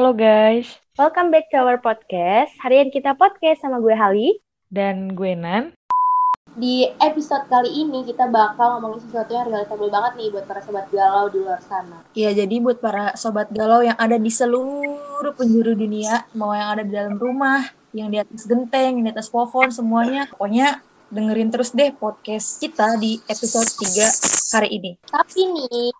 halo guys. Welcome back to our podcast. Hari ini kita podcast sama gue Hali. Dan gue Nan. Di episode kali ini kita bakal ngomongin sesuatu yang relatable banget nih buat para sobat galau di luar sana. Iya, jadi buat para sobat galau yang ada di seluruh penjuru dunia, mau yang ada di dalam rumah, yang di atas genteng, yang di atas pohon, semuanya. Pokoknya dengerin terus deh podcast kita di episode 3 hari ini. Tapi nih,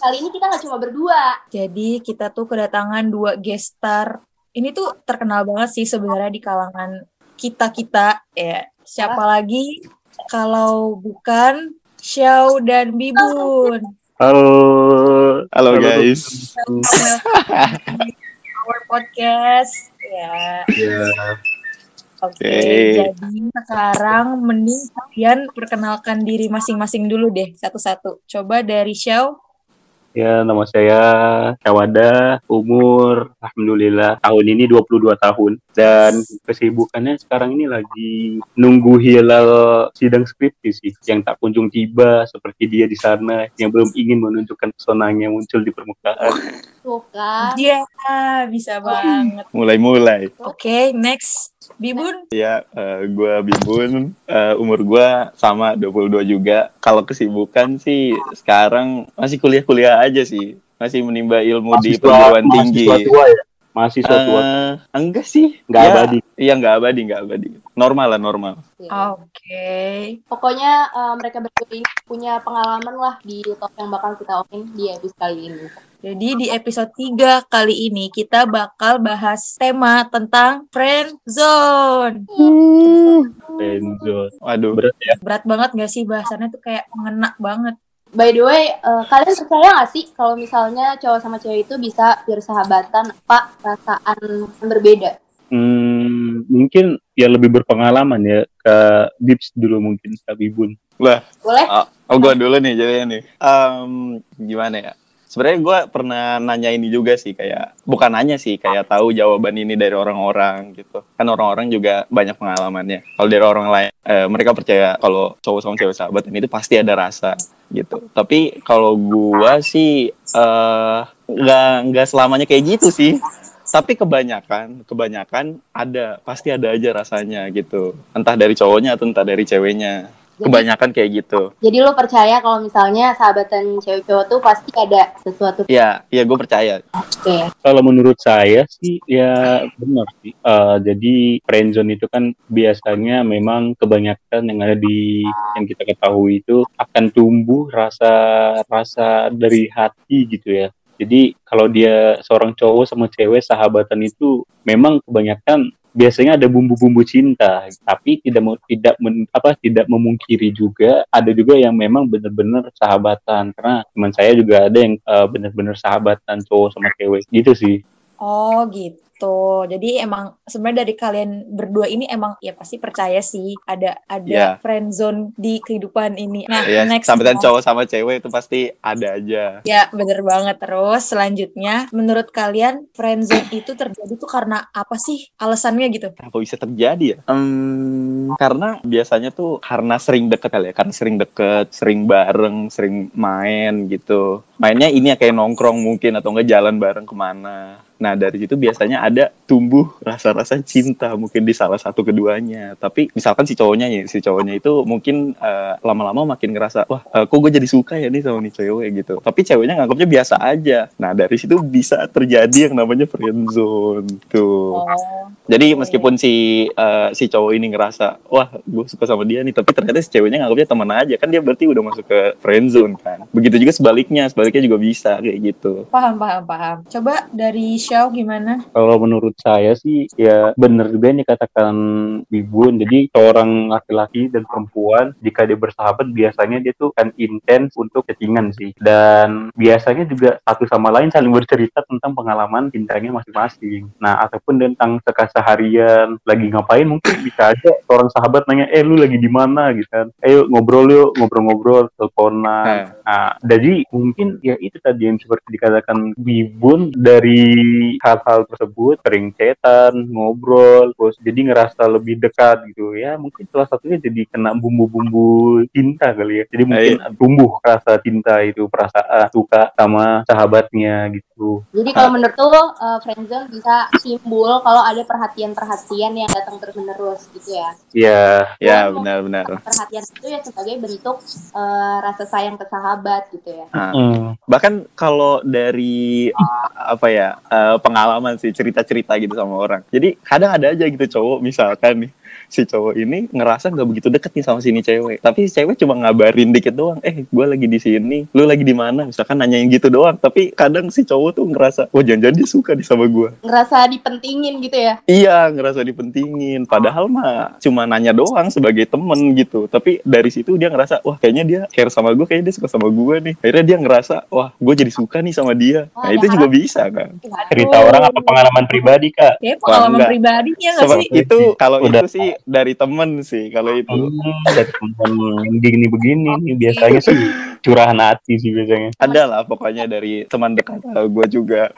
kali ini kita nggak cuma berdua. Jadi kita tuh kedatangan dua guest star. Ini tuh terkenal banget sih sebenarnya di kalangan kita-kita. Ya, siapa lagi kalau bukan Xiao dan Bibun. Halo, halo guys. Our podcast. Ya. Ya, Oke, Oke. jadi sekarang mending kalian perkenalkan diri masing-masing dulu deh, satu-satu. Coba dari Xiao. ya nama saya Kawada, umur alhamdulillah tahun ini 22 tahun dan kesibukannya sekarang ini lagi nunggu hilal sidang skripsi sih yang tak kunjung tiba seperti dia di sana yang belum ingin menunjukkan pesonanya muncul di permukaan. Tuh kan. Iya, bisa banget. Mulai-mulai. Oke, next. Bibun. Ya, eh, gua Bibun, eh, umur gua sama 22 juga. Kalau kesibukan sih sekarang masih kuliah-kuliah aja sih. Masih menimba ilmu di perguruan tinggi. Mahasiswa tua ya? Mahasiswa tua. Eh, enggak sih, Nggak Ya, abadi. Iya, enggak abadi, enggak abadi. Normal lah, normal. Oke. Pokoknya eh, mereka berdua ini punya pengalaman lah di top yang bakal kita omongin di episode kali ini. Jadi di episode 3 kali ini kita bakal bahas tema tentang friend zone. Friendzone. Waduh, berat ya. Berat banget gak sih bahasannya tuh kayak mengena banget. By the way, eh, kalian percaya nggak sih kalau misalnya cowok sama cewek itu bisa bersahabatan apa perasaan yang berbeda? Hmm, mungkin ya lebih berpengalaman ya ke Bips dulu mungkin ke Bibun. Lah, Boleh? oh, oh gua dulu nih jadinya nih. Em, gimana ya? Sebenarnya gua pernah nanya ini juga sih kayak bukan nanya sih kayak tahu jawaban ini dari orang-orang gitu. Kan orang-orang juga banyak pengalamannya. Kalau dari orang lain eh, mereka percaya kalau cowok sama cewek sahabatan itu pasti ada rasa gitu. Tapi kalau gua sih eh nggak nggak selamanya kayak gitu sih. Tapi kebanyakan, kebanyakan ada, pasti ada aja rasanya gitu. Entah dari cowoknya atau entah dari ceweknya. Jadi- Kebanyakan kayak gitu. Jadi lo percaya kalau misalnya sahabatan cewek cowok tuh pasti ada sesuatu. Iya, iya gue percaya. Oke. Kalau menurut saya sih ya benar sih. Eh, jadi friendzone itu kan biasanya memang kebanyakan yang ada di yang kita ketahui itu akan tumbuh rasa rasa dari hati gitu ya. Jadi kalau dia seorang cowok sama cewek sahabatan itu memang kebanyakan biasanya ada bumbu-bumbu cinta, tapi tidak tidak men- apa tidak memungkiri juga ada juga yang memang benar-benar sahabatan. Karena teman saya juga ada yang eh, benar-benar sahabatan cowok sama cewek. Gitu sih. Oh gitu. Jadi emang sebenarnya dari kalian berdua ini emang ya pasti percaya sih ada ada Iya. friend zone di kehidupan ini. Nah, Iya, next sahabatan ya. cowok sama cewek itu pasti ada aja. Ya, bener banget. Terus selanjutnya, menurut kalian friend zone itu terjadi tuh karena apa sih alasannya gitu? Apa bisa terjadi ya? Hmm, karena biasanya tuh karena sering deket kali ya, karena sering deket, sering bareng, sering main gitu. Mainnya ini ya kayak nongkrong mungkin atau enggak jalan bareng ke mana. Nah dari situ biasanya ada tumbuh rasa-rasa cinta mungkin di salah satu keduanya. Tapi misalkan si cowoknya ya, si cowoknya itu mungkin eh, lama-lama makin ngerasa wah eh, kok gue jadi suka ya nih sama nih cewek gitu. Tapi ceweknya nganggapnya biasa aja. Nah dari situ bisa terjadi yang namanya friendzone tuh. Oh, Jadi meskipun si eh, si cowok ini ngerasa wah gue suka sama dia nih, tapi ternyata si ceweknya nganggapnya teman aja kan dia berarti udah masuk ke friendzone kan. Begitu juga sebaliknya, sebaliknya juga bisa kayak gitu. paham, paham, paham. Coba dari Xiao gimana? Kalau menurut saya sih ya benar juga yang dikatakan Bibun. Jadi seorang laki-laki dan perempuan jika dia bersahabat biasanya dia tuh kan intens untuk chattingan sih. Dan biasanya juga satu sama lain saling bercerita tentang pengalaman cintanya masing-masing. Nah ataupun tentang sekeseharian lagi ngapain mungkin bisa aja seorang sahabat nanya eh lu lagi di mana gitu kan. Ayo ngobrol yuk ngobrol-ngobrol teleponan. Nah, Nah, jadi mungkin ya itu tadi yang seperti dikatakan Bibun dari hal-hal tersebut sering chatan, ngobrol, terus jadi ngerasa lebih dekat gitu ya. Mungkin salah satunya jadi kena bumbu-bumbu cinta kali ya. Jadi mungkin tumbuh rasa cinta itu, perasaan suka sama sahabatnya gitu. Gitu. Jadi kalau menurut lo uh, friendzone bisa simbol kalau ada perhatian-perhatian yang datang terus-menerus gitu ya. Iya. Ya, benar-benar. Perhatian itu ya sebagai bentuk uh, rasa sayang ke sahabat gitu ya. Nah, Hmm. bahkan kalau dari apa ya eh, pengalaman sih cerita-cerita gitu sama orang jadi kadang ada aja gitu cowok misalkan nih si cowok ini ngerasa nggak begitu deket nih sama sini cewek tapi si cewek cuma ngabarin dikit doang eh gue lagi di sini lu lagi di mana misalkan nanyain gitu doang tapi kadang si cowok tuh ngerasa wah jangan-jangan dia suka nih sama gue Ngerasa dipentingin gitu ya. Iya, ngerasa dipentingin. Padahal mah cuma nanya doang sebagai temen gitu. Tapi dari situ dia ngerasa, wah kayaknya dia care sama gue, kayaknya dia suka sama gue nih. Akhirnya dia ngerasa, wah gue jadi suka nih sama dia. Wah, Nah itu juga bisa kan. Cerita orang apa pengalaman pribadi kak? Ya pengalaman pribadinya nggak sih? itu kalau Udah. itu sih dari temen sih. Kalau itu yang begini begini nih biasanya sih curahan hati sih biasanya. ada lah pokoknya dari teman dekat gue juga.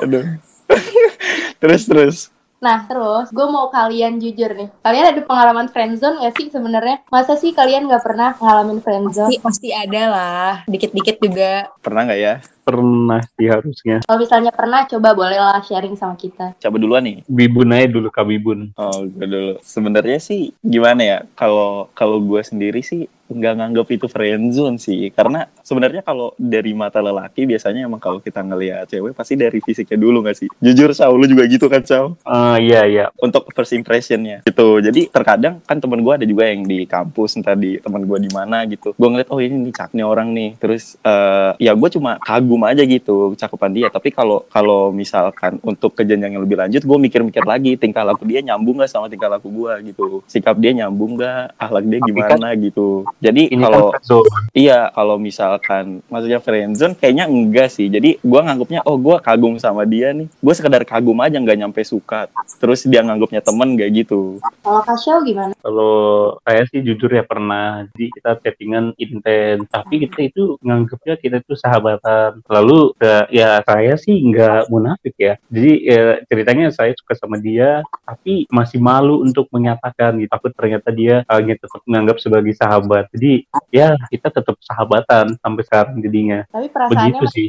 Aduh. terus terus. Nah, terus gue mau kalian jujur nih. Kalian ada pengalaman friendzone gak sih sebenarnya? Masa sih kalian gak pernah ngalamin Pasti, friendzone? pasti ada lah, dikit-dikit juga. Pernah nggak ya? Pernah sih harusnya. Kalau misalnya pernah, coba bolehlah sharing sama kita. Coba duluan nih. Bibun aja dulu kak Bibun. Oh, gue dulu. Sebenarnya sih gimana ya? Kalau kalau gue sendiri sih nggak nganggap itu friendzone sih. Karena sebenarnya kalau dari mata lelaki biasanya emang kalau kita ngelihat cewek pasti dari fisiknya dulu nggak sih? Jujur, Saw, lu juga gitu kan, Saw? Ah iya iya. Untuk first impressionnya gitu. Jadi terkadang kan temen gue ada juga yang di kampus, entah di temen gue di mana gitu. Gue ngeliat, oh ini nih cak nih orang nih. Terus eh, ya gue cuma kagum aja gitu cakupan dia. Tapi kalau kalau misalkan untuk ke jenjang yang lebih lanjut, gue mikir-mikir lagi tingkah laku dia nyambung gak sama tingkah laku gue gitu. Sikap dia nyambung gak, akhlak dia gimana gitu. Jadi Ini kalau kan so, Iya, kalau misalkan maksudnya friendzone kayaknya enggak sih. Jadi gua nganggapnya oh gua kagum sama dia nih. Gue sekedar kagum aja nggak nyampe suka. Terus dia nganggapnya temen kayak gitu. Kalau Kasyau gimana? kalau saya sih jujur ya pernah. Jadi kita chattingan intens. Tapi kita itu nganggapnya kita itu sahabatan. Lalu ya saya sih nggak munafik ya. Jadi ya, ceritanya saya suka sama dia, tapi masih malu untuk menyatakan. Gitu. Takut ternyata dia hanya tetap menganggap sebagai sahabat. Jadi ya kita tetap sahabatan sampai sekarang jadinya. Tapi perasaannya begitu sih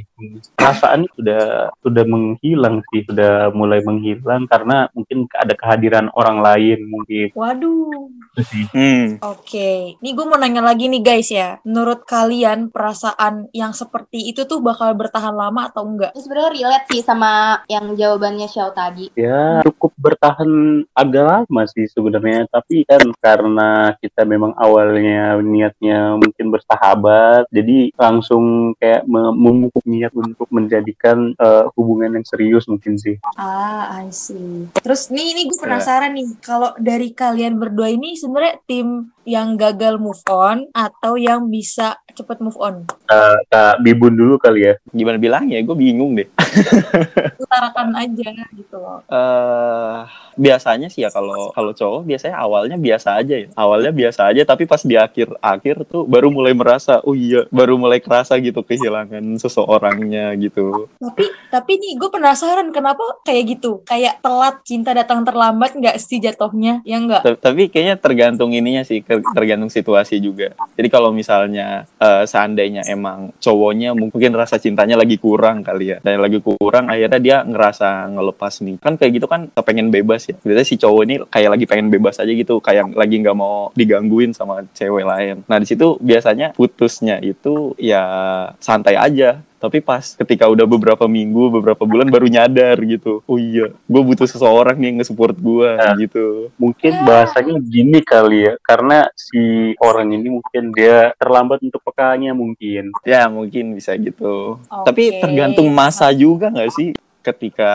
perasaan sudah sudah menghilang sih sudah mulai menghilang karena mungkin ada kehadiran orang lain mungkin Waduh. itu sih Hmm. Oke, nih gue mau nanya lagi nih guys ya. Menurut kalian perasaan yang seperti itu tuh bakal bertahan lama atau enggak? Ini sebenarnya relate sih sama yang jawabannya Xiao tadi. ya cukup bertahan agak lama sih sebenarnya tapi kan karena kita memang awalnya niatnya mungkin bersahabat jadi langsung kayak me- memupuk niat untuk menjadikan eh, hubungan yang serius mungkin sih Ah, I see. Terus nih, nih gue penasaran nih, kalau dari kalian berdua ini sebenarnya tim yang gagal move on atau yang bisa cepet move on? Eh, kak Bibun dulu kali ya Gimana bilangnya? Gue bingung deh. Utarakan aja gitu loh. eh biasanya sih ya kalau kalau cowok biasanya awalnya biasa aja ya. Awalnya biasa aja tapi pas di akhir-akhir tuh baru mulai merasa oh iya baru mulai kerasa gitu kehilangan seseorangnya gitu. Tapi tapi nih gue penasaran kenapa kayak gitu? Kayak telat cinta datang terlambat nggak sih jatuhnya? Ya enggak? Ta- Tapi kayaknya tergantung ininya sih, ke- tergantung situasi juga. Jadi kalau misalnya eh, seandainya emang cowoknya mungkin rasa cintanya lagi kurang kali ya, dan lagi kurang, akhirnya dia ngerasa ngelepas nih. Kan kayak gitu kan pengen bebas ya. Biasanya si cowok ini kayak lagi pengen bebas aja gitu, kayak lagi nggak mau digangguin sama cewek lain. Nah di situ biasanya putusnya itu ya santai aja. Tapi pas ketika udah beberapa minggu, beberapa bulan baru nyadar gitu. Oh iya, gue butuh seseorang nih yang nge-support gue gitu. mungkin bahasanya gini kali ya karena si orang ini mungkin dia terlambat untuk pekanya mungkin Ya mungkin bisa gitu. Oke. Tapi tergantung masa juga nggak sih? Ketika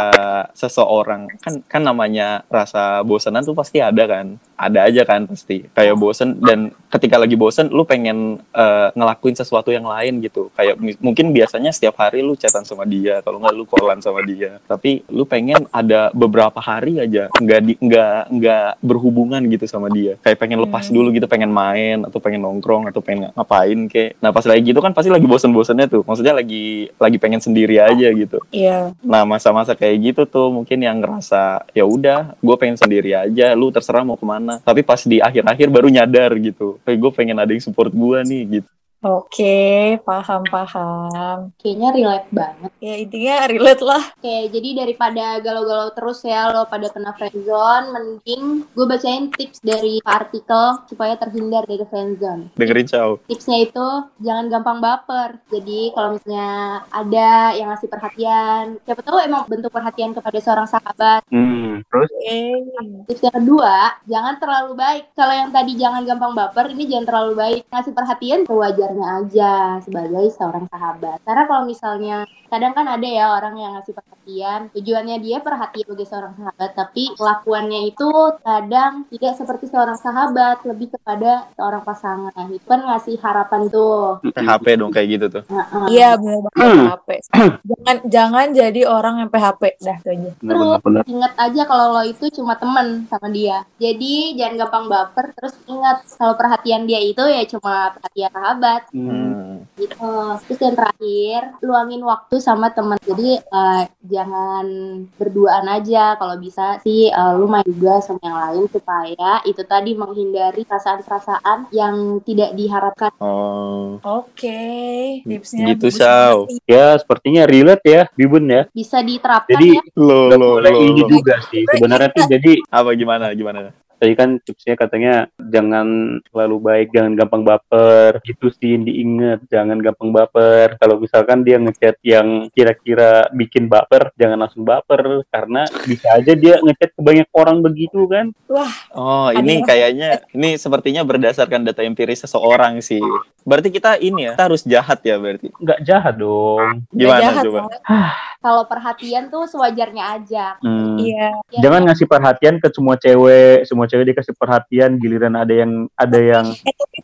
seseorang kan kan namanya rasa bosanan tuh pasti ada kan, ada aja kan pasti kayak bosen dan ketika lagi bosen lu pengen eh, ngelakuin sesuatu yang lain gitu. Kayak mungkin biasanya setiap hari lu chatan sama dia, kalau nggak lu callan sama dia. Tapi lu pengen ada beberapa hari aja nggak di nggak nggak berhubungan gitu sama dia. Kayak pengen lepas Hmm. dulu gitu, pengen main atau pengen nongkrong atau pengen ngapain kayak. Nah pas lagi gitu kan pasti lagi bosen-bosennya tuh. Maksudnya lagi lagi pengen sendiri aja gitu. Iya. Nah masa-masa kayak gitu tuh mungkin yang ngerasa ya udah gue pengen sendiri aja, lu terserah mau ke mana. Tapi pas di akhir-akhir baru nyadar gitu, kayak gue pengen ada yang support gue nih gitu. Oke, paham-paham. Kayaknya relate banget. Ya intinya relate lah. Oke, jadi daripada galau-galau terus ya lo pada kena friendzone, mending gue bacain tips dari artikel supaya terhindar dari friendzone. Dengerin Chow. Tipsnya itu jangan gampang baper. Jadi kalau misalnya ada yang ngasih perhatian, siapa tahu emang bentuk perhatian kepada seorang sahabat. Hmm, terus Oke. Tips yang kedua, jangan terlalu baik. Kalau yang tadi jangan gampang baper, ini jangan terlalu baik. Ngasih perhatian sewajarnya aja sebagai seorang sahabat. Karena kalau misalnya kadang kan ada ya orang yang ngasih perhatian, tujuannya dia perhatian sebagai seorang sahabat, tapi kelakuannya itu kadang tidak seperti seorang sahabat, lebih kepada seorang pasangan. Itu kan ngasih harapan tuh. PHP dong kayak gitu tuh. Heeh. Iya benar banget Hmm. PHP. jangan jangan jadi orang yang PHP dah itu aja. benar-benar Ingat aja kalau lo itu cuma temen sama dia. Jadi jangan gampang baper. Terus ingat kalau perhatian dia itu ya cuma perhatian sahabat Hmm. Hmm. gitu. Terus yang terakhir, luangin waktu sama teman. Jadi eh, jangan berduaan aja. Kalau bisa sih eh, lu main juga sama yang lain supaya itu tadi menghindari perasaan-perasaan yang tidak diharapkan. Oh. Oke, tipsnya Gitu, banget. Ya, sepertinya relate ya, Bibun ya. Bisa diterapkan Jadi ya. Lo lo lo. ini lo. juga sih. Sebenarnya tuh jadi Apa gimana gimana? Tadi kan tipsnya katanya jangan terlalu baik, jangan gampang baper. Gitu sih diinget, jangan gampang baper. Kalau misalkan dia ngechat yang kira-kira bikin baper, jangan langsung baper karena bisa aja dia ngechat ke banyak orang begitu kan. Oh, Ada ini kayaknya ini sepertinya berdasarkan data empiris seseorang sih. Berarti kita ini ya, kita harus jahat ya berarti. Nggak jahat dong. Gimana jahat, coba? Kalau perhatian tuh sewajarnya aja. Hmm. Iya. Ya, Jangan ngasih perhatian ke semua cewek, semua cewek dikasih perhatian, giliran ada yang ada yang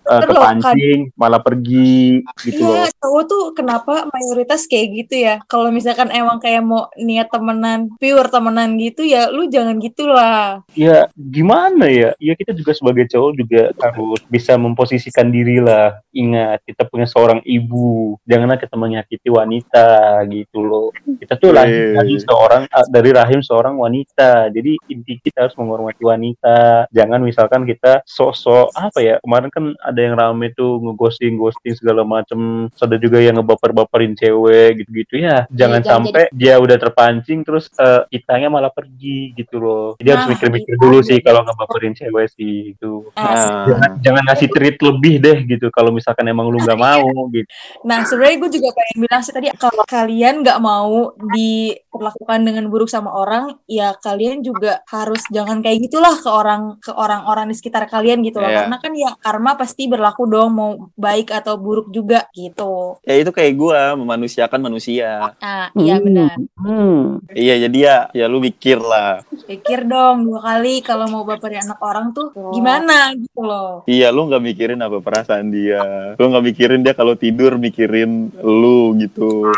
uh, kan. kepancing, malah pergi gitu Iya, loh. cowok tuh kenapa mayoritas kayak gitu ya? Kalau misalkan emang kayak mau niat temenan, pure temenan gitu ya, lu jangan gitulah. Ya gimana ya? Ya kita juga sebagai cowok juga harus bisa memposisikan diri lah. Ingat kita punya seorang ibu, janganlah kita menyakiti wanita gitu loh. Kita tuh lahir Wih. dari seorang uh, dari rahim seorang wanita. Jadi inti kita harus menghormati wanita. Jangan misalkan kita sosok apa ya? Kemarin kan ada yang rame tuh ngeghosting ghosting segala macem. Terus ada juga yang ngebaper-baperin cewek gitu-gitu ya. Jangan jangan sampai dia udah terpancing terus eh, kitanya malah pergi gitu loh. Jadi harus Nah, mikir-mikir itu dulu sih kalau ngebaperin cewek sih gitu. Nah, Nah, Jangan, jangan ngasih treat lebih deh gitu kalau misalkan emang lu nggak mau gitu. Nah, sebenarnya gue juga pengen bilang sih tadi kalau kalian nggak mau diperlakukan dengan buruk sama orang, ya kalian juga harus jangan kayak gitulah ke orang ke orang-orang di sekitar kalian gitu loh. Iya. Karena kan ya karma pasti berlaku dong mau baik atau buruk juga gitu. ya itu kayak gua memanusiakan manusia. Nah, iya benar. Hmm. Iya, jadi ya ya lu mikir lah. Pikir dong dua kali kalau mau baperin anak orang tuh gimana gitu loh. Iya, lu nggak mikirin apa perasaan dia. Lu nggak mikirin dia kalau tidur mikirin lu gitu.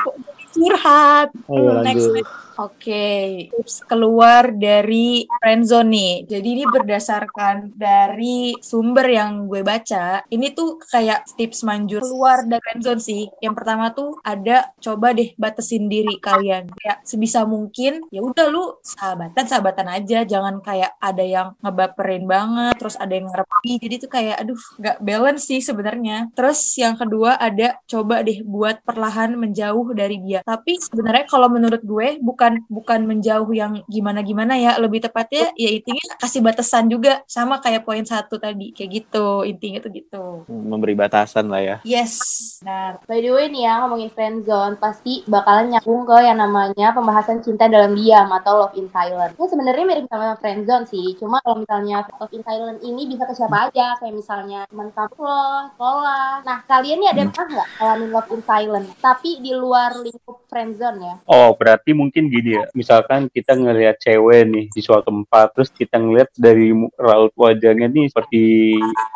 Curhat. Ayo, Next, next. Oke, tips keluar dari friendzone nih. Jadi ini berdasarkan dari sumber yang gue baca. Ini tuh kayak tips manjur keluar dari friendzone sih. Yang pertama tuh ada coba deh batasin diri kalian. Kayak sebisa mungkin ya udah lu sahabatan sahabatan aja. Jangan kayak ada yang ngebaperin banget, terus ada yang ngerepi. Jadi tuh kayak aduh nggak balance sih sebenarnya. Terus yang kedua ada coba deh buat perlahan menjauh dari dia. Tapi sebenarnya kalau menurut gue bukan bukan menjauh yang gimana-gimana ya, lebih tepatnya ya intinya kasih batasan juga sama kayak poin satu tadi kayak gitu. Intinya tuh gitu. Memberi batasan lah ya. Yes. Benar. By the way nih ya ngomongin friendzone pasti bakalan nyambung ke yang namanya pembahasan cinta dalam diam atau love in silence. Ini sebenarnya mirip sama friendzone sih, cuma kalau misalnya love in silence ini bisa ke siapa aja, kayak misalnya teman kamu lo, sekolah. Nah kalian nih ada pernah nggak ngalamin love in silence, tapi di luar lingkup friendzone ya? Oh, berarti mungkin gini ya. Misalkan kita ngelihat cewek nih di suatu tempat, terus kita ngelihat dari raut wajahnya nih seperti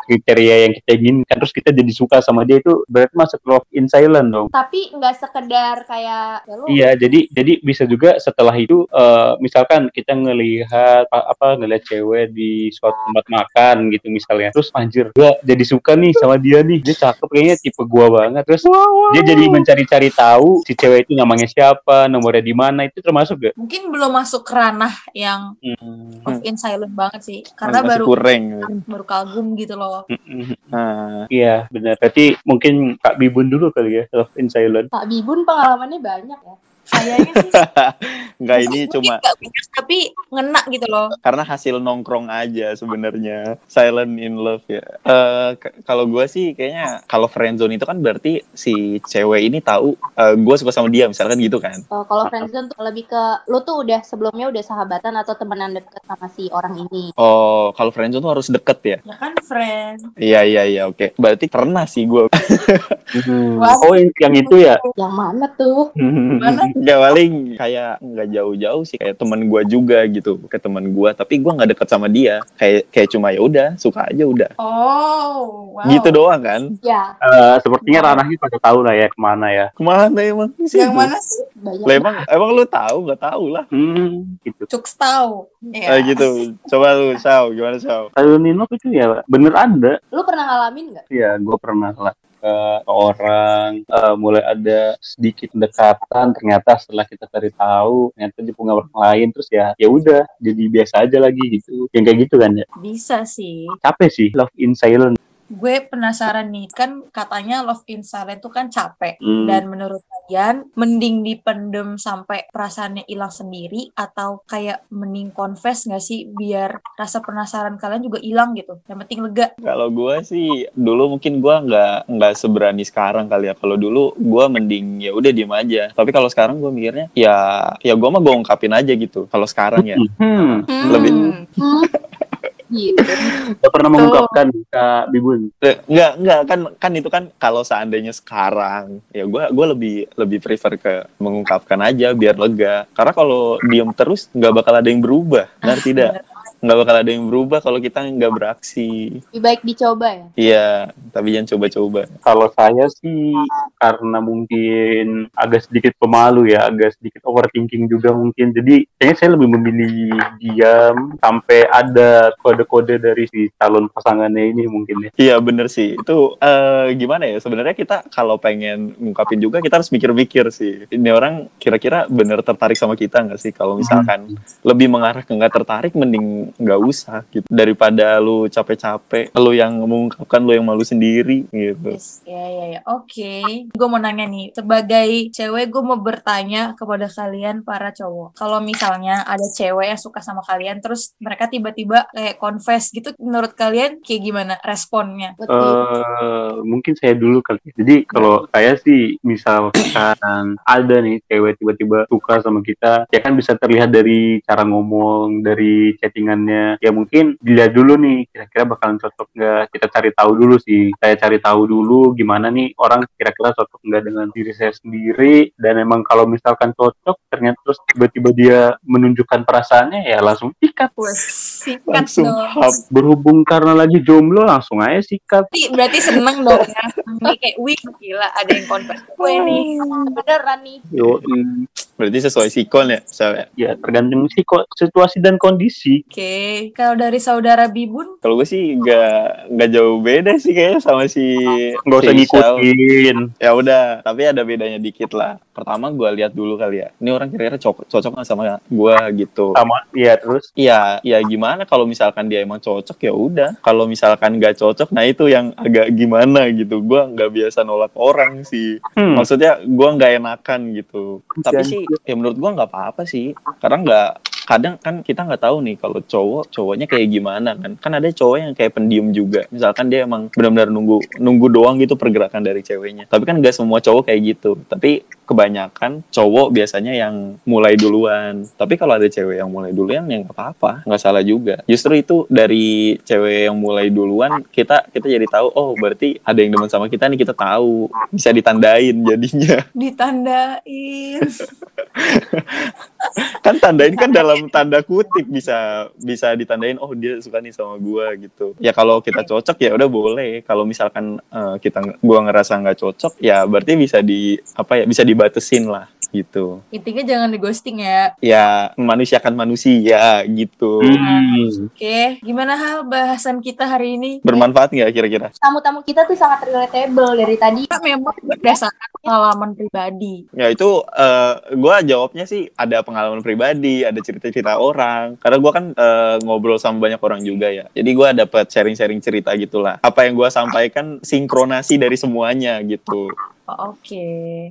kriteria yang kita inginkan, terus kita jadi suka sama dia itu berarti masuk love in silent dong. Tapi nggak sekedar kayak ya Iya, jadi jadi bisa juga setelah itu eh, misalkan kita ngelihat apa ngelihat cewek di suatu tempat makan gitu misalnya. Terus anjir, gua jadi suka nih sama dia nih. Dia cakep kayaknya tipe gua banget. Terus dia jadi mencari-cari tahu si cewek itu namanya siapa, nomornya di mana. Itu termasuk gak? Mungkin belum masuk ranah yang Hmm. love in silent banget sih. Karena Masih baru kurang. baru kagum gitu loh. Nah, Iya, benar. Berarti mungkin Kak Bibun dulu kali ya, Love in Silent. Pak Bibun pengalamannya banyak ya. Kayaknya sih enggak ini mungkin cuma banyak, tapi ngena gitu loh. karena hasil nongkrong aja sebenarnya silent in love ya Eh, k- kalau gue sih kayaknya kalau friendzone itu kan berarti si cewek ini tahu eh, gue suka sama dia misalkan gitu kan Eh, kalau friendzone tuh lebih ke lu tuh udah sebelumnya udah sahabatan atau temenan deket sama si orang ini. oh kalau friendzone tuh harus deket ya Ya kan friend. iya iya iya oke berarti pernah sih gue Wah. Oh, yang, yang itu ya? Yang mana tuh? Mana? Gak paling kayak nggak jauh-jauh sih kayak teman gue juga gitu kayak teman gue tapi gue nggak deket sama dia kayak kayak cuma ya udah suka aja udah Oh, wow. gitu doang kan Ya, Eh, sepertinya ranahnya pada tahu lah ya ke mana ya. ke mana emang sih Yang mana sih? banyak. Lah, emang emang lu tahu nggak tahu lah Hmm, gitu. Cuks tahu. Ah, Ya. gitu. Coba lu, Sao, gimana Sao? Silent in love itu ya bener ada. Lu pernah ngalamin nggak? Ya, gue pernah lah ke orang eh, mulai ada sedikit dekatan ternyata setelah kita cari tahu ternyata dia punya orang lain terus ya ya udah jadi biasa aja lagi gitu yang kayak gitu kan ya Bisa sih. capek sih love in silent Gue penasaran nih, kan katanya love in silent itu kan capek. Hmm. Dan menurut kalian, mending dipendem sampai perasaannya hilang sendiri atau kayak mending confess nggak sih biar rasa penasaran kalian juga hilang gitu. Yang penting lega. Kalau gua sih dulu mungkin gua nggak nggak seberani sekarang kali ya. Kalau dulu gua mending ya udah diem aja. Tapi kalau sekarang gua mikirnya ya ya gua mah gua ungkapin aja gitu. Kalau sekarang ya. hmm. Lebih- Hmm. Gitu. Gak pernah mengungkapkan Kak Bibun Eh, Nggak nggak kan kan itu kan kalau seandainya sekarang ya gua gua lebih lebih prefer ke mengungkapkan aja biar lega. Karena kalau diem terus nggak bakal ada yang berubah. Benar tidak? Nggak bakal ada yang berubah kalau kita nggak beraksi. Lebih baik dicoba ya. Iya, tapi jangan coba-coba. kalau saya sih karena mungkin agak sedikit pemalu ya agak sedikit overthinking juga mungkin. Jadi kayaknya saya lebih memilih diam sampai ada kode-kode dari si calon pasangannya ini mungkin ya. Iya bener sih. Itu eh, gimana ya? Sebenarnya kita kalau pengen ngungkapin juga kita harus mikir-mikir sih. Ini orang kira-kira bener tertarik sama kita nggak sih? Kalau misalkan lebih mengarah ke nggak tertarik mending nggak usah gitu daripada lu capek-capek lu yang mengungkapkan lu yang malu sendiri gitu Yes, ya ya ya. Oke, gue mau nanya nih, sebagai cewek gue mau bertanya kepada kalian para cowok. Kalau misalnya ada cewek yang suka sama kalian, terus mereka tiba-tiba kayak confess gitu, menurut kalian kayak gimana responnya? Eh, mungkin saya dulu kali ya. jadi kalau saya sih misalkan ada nih cewek tiba-tiba suka sama kita ya kan bisa terlihat dari cara ngomong dari chattingannya ya mungkin dilihat dulu nih kira-kira bakalan cocok nggak kita cari tahu dulu sih saya cari tahu dulu gimana nih orang kira-kira cocok nggak dengan diri saya sendiri dan emang kalau misalkan cocok ternyata terus tiba-tiba dia menunjukkan perasaannya ya langsung sikat sikat langsung dong. hap berhubung karena lagi jomblo langsung aja sikat Berarti, berarti seneng dong ya. Ini kayak, wih gila ada yang confess gue nih. Beneran nih. Yo, berarti sesuai sikon ya saya ya tergantung sih kok situasi dan kondisi. Oke, kalau dari saudara Bibun, kalau gue sih nggak nggak jauh beda sih kayaknya sama si Nggak usah ngikutin. ya udah tapi ada bedanya dikit lah pertama gue lihat dulu kali ya ini orang kira-kira cocok cocok nggak sama gue gitu Sama, ya terus Iya, ya gimana kalau misalkan dia emang cocok ya udah. Kalau misalkan nggak cocok, nah itu yang agak gimana gitu. Gua nggak biasa nolak orang sih. hmm, Maksudnya gua nggak enakan gitu. Tapi sih, ya menurut gua nggak apa-apa sih. Karena nggak kadang kan kita nggak tahu nih kalau cowok cowoknya kayak gimana kan. Kan ada cowok yang kayak pendiam juga. Misalkan dia emang benar-benar nunggu nunggu doang gitu pergerakan dari ceweknya. Tapi kan nggak semua cowok kayak gitu. Tapi kebanyakan cowok biasanya yang mulai duluan. Tapi kalau ada cewek yang mulai duluan ya nggak apa-apa nggak salah juga. Justru itu dari cewek yang mulai duluan kita kita jadi tahu oh berarti ada yang demen sama kita nih kita tahu. Bisa ditandain jadinya. Ditandain. kan tandain kan dalam tanda kutip bisa bisa ditandain oh dia suka nih sama gua gitu. Ya kalau kita cocok ya udah boleh. Kalau misalkan eh, kita gua ngerasa nggak cocok ya berarti bisa di apa ya bisa dibatesin lah gitu. Intinya jangan di ghosting ya. Ya memanusiakan manusia gitu. Hmm. Oke, gimana hal bahasan kita hari ini? Bermanfaat nggak kira-kira? Tamu-tamu kita tuh sangat relatable dari tadi. Kita memang berdasarkan pengalaman pribadi. Ya itu eh gue jawabnya sih ada pengalaman pribadi, ada cerita-cerita orang. Karena gue kan eh, ngobrol sama banyak orang juga ya. Jadi gue dapet sharing-sharing cerita gitulah. Apa yang gue sampaikan sinkronasi dari semuanya gitu. Oh, Oke.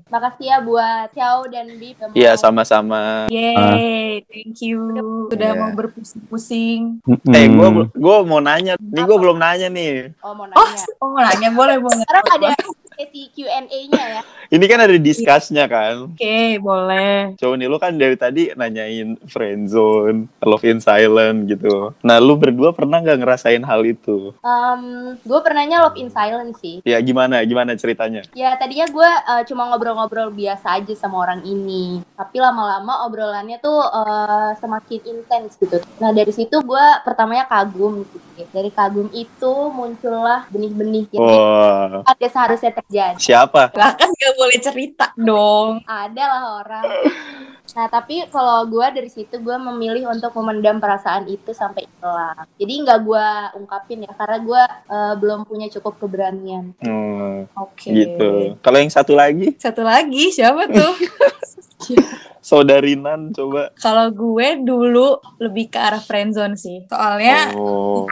Makasih ya buat Xiao dan Bib. yang Iya sama-sama. Yeay, thank you. Sudah Iya. mau berpusing-pusing. Eh gue gue mau nanya, nih gue belum nanya nih. Oh mau Oh, nanya. oh mau nanya boleh boleh. Sekarang ada sesi Q&A-nya ya. Ini kan ada discuss-nya kan. Oke, boleh. Coba nih lu kan dari tadi nanyain friendzone, love in silent gitu. Nah lu berdua pernah nggak ngerasain hal itu? Um, gue pernahnya love in silence sih. Ya gimana, gimana ceritanya? Ya tadinya gue uh, cuma ngobrol-ngobrol biasa aja sama orang ini. Tapi lama-lama obrolannya tuh uh, semakin intens gitu. Nah dari situ gue pertamanya kagum gitu. Dari kagum itu muncullah benih-benih yang Wah, ada seharusnya terjadi. siapa? Lah kan gak boleh cerita dong. Ada lah orang. Nah tapi kalau gue dari situ gue memilih untuk memendam perasaan itu sampai hilang. Jadi nggak gue ungkapin ya karena gue uh, belum punya cukup keberanian. Hmm, Oke. gitu. Kalau yang satu lagi, Satu lagi siapa tuh? saudarinan coba. Kalau gue dulu lebih ke arah friendzone sih. Soalnya Oh,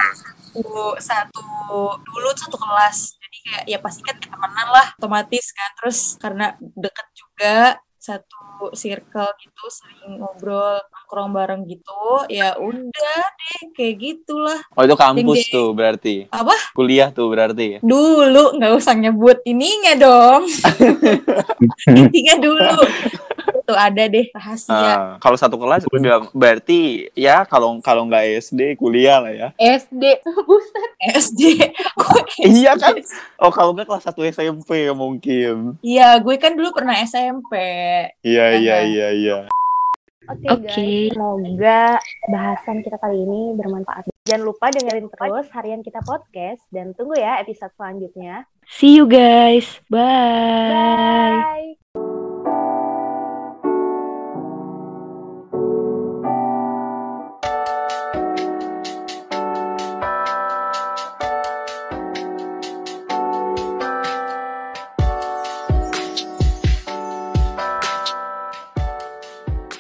satu dulu satu kelas. Jadi kayak ya pasti kan temenan lah otomatis kan. Terus karena deket juga satu circle gitu sering ngobrol nongkrong bareng gitu ya udah deh kayak gitulah oh itu kampus tuh berarti. Apa? Kuliah tuh berarti. dulu nggak usah nyebut ininya dong intinya dulu tuh ada deh rahasia Ah, kalau satu kelas enggak berarti ya kalau kalau nggak SD kuliah lah ya. SD buset SD iya kan? Oh kalau nggak kelas 1 SMP mungkin. iya gue kan dulu pernah SMP Iya iya Aha. iya iya. Oke Oke. guys, semoga bahasan kita kali ini bermanfaat. Jangan lupa dengerin terus harian kita podcast dan tunggu ya episode selanjutnya. See you guys. Bye. Bye.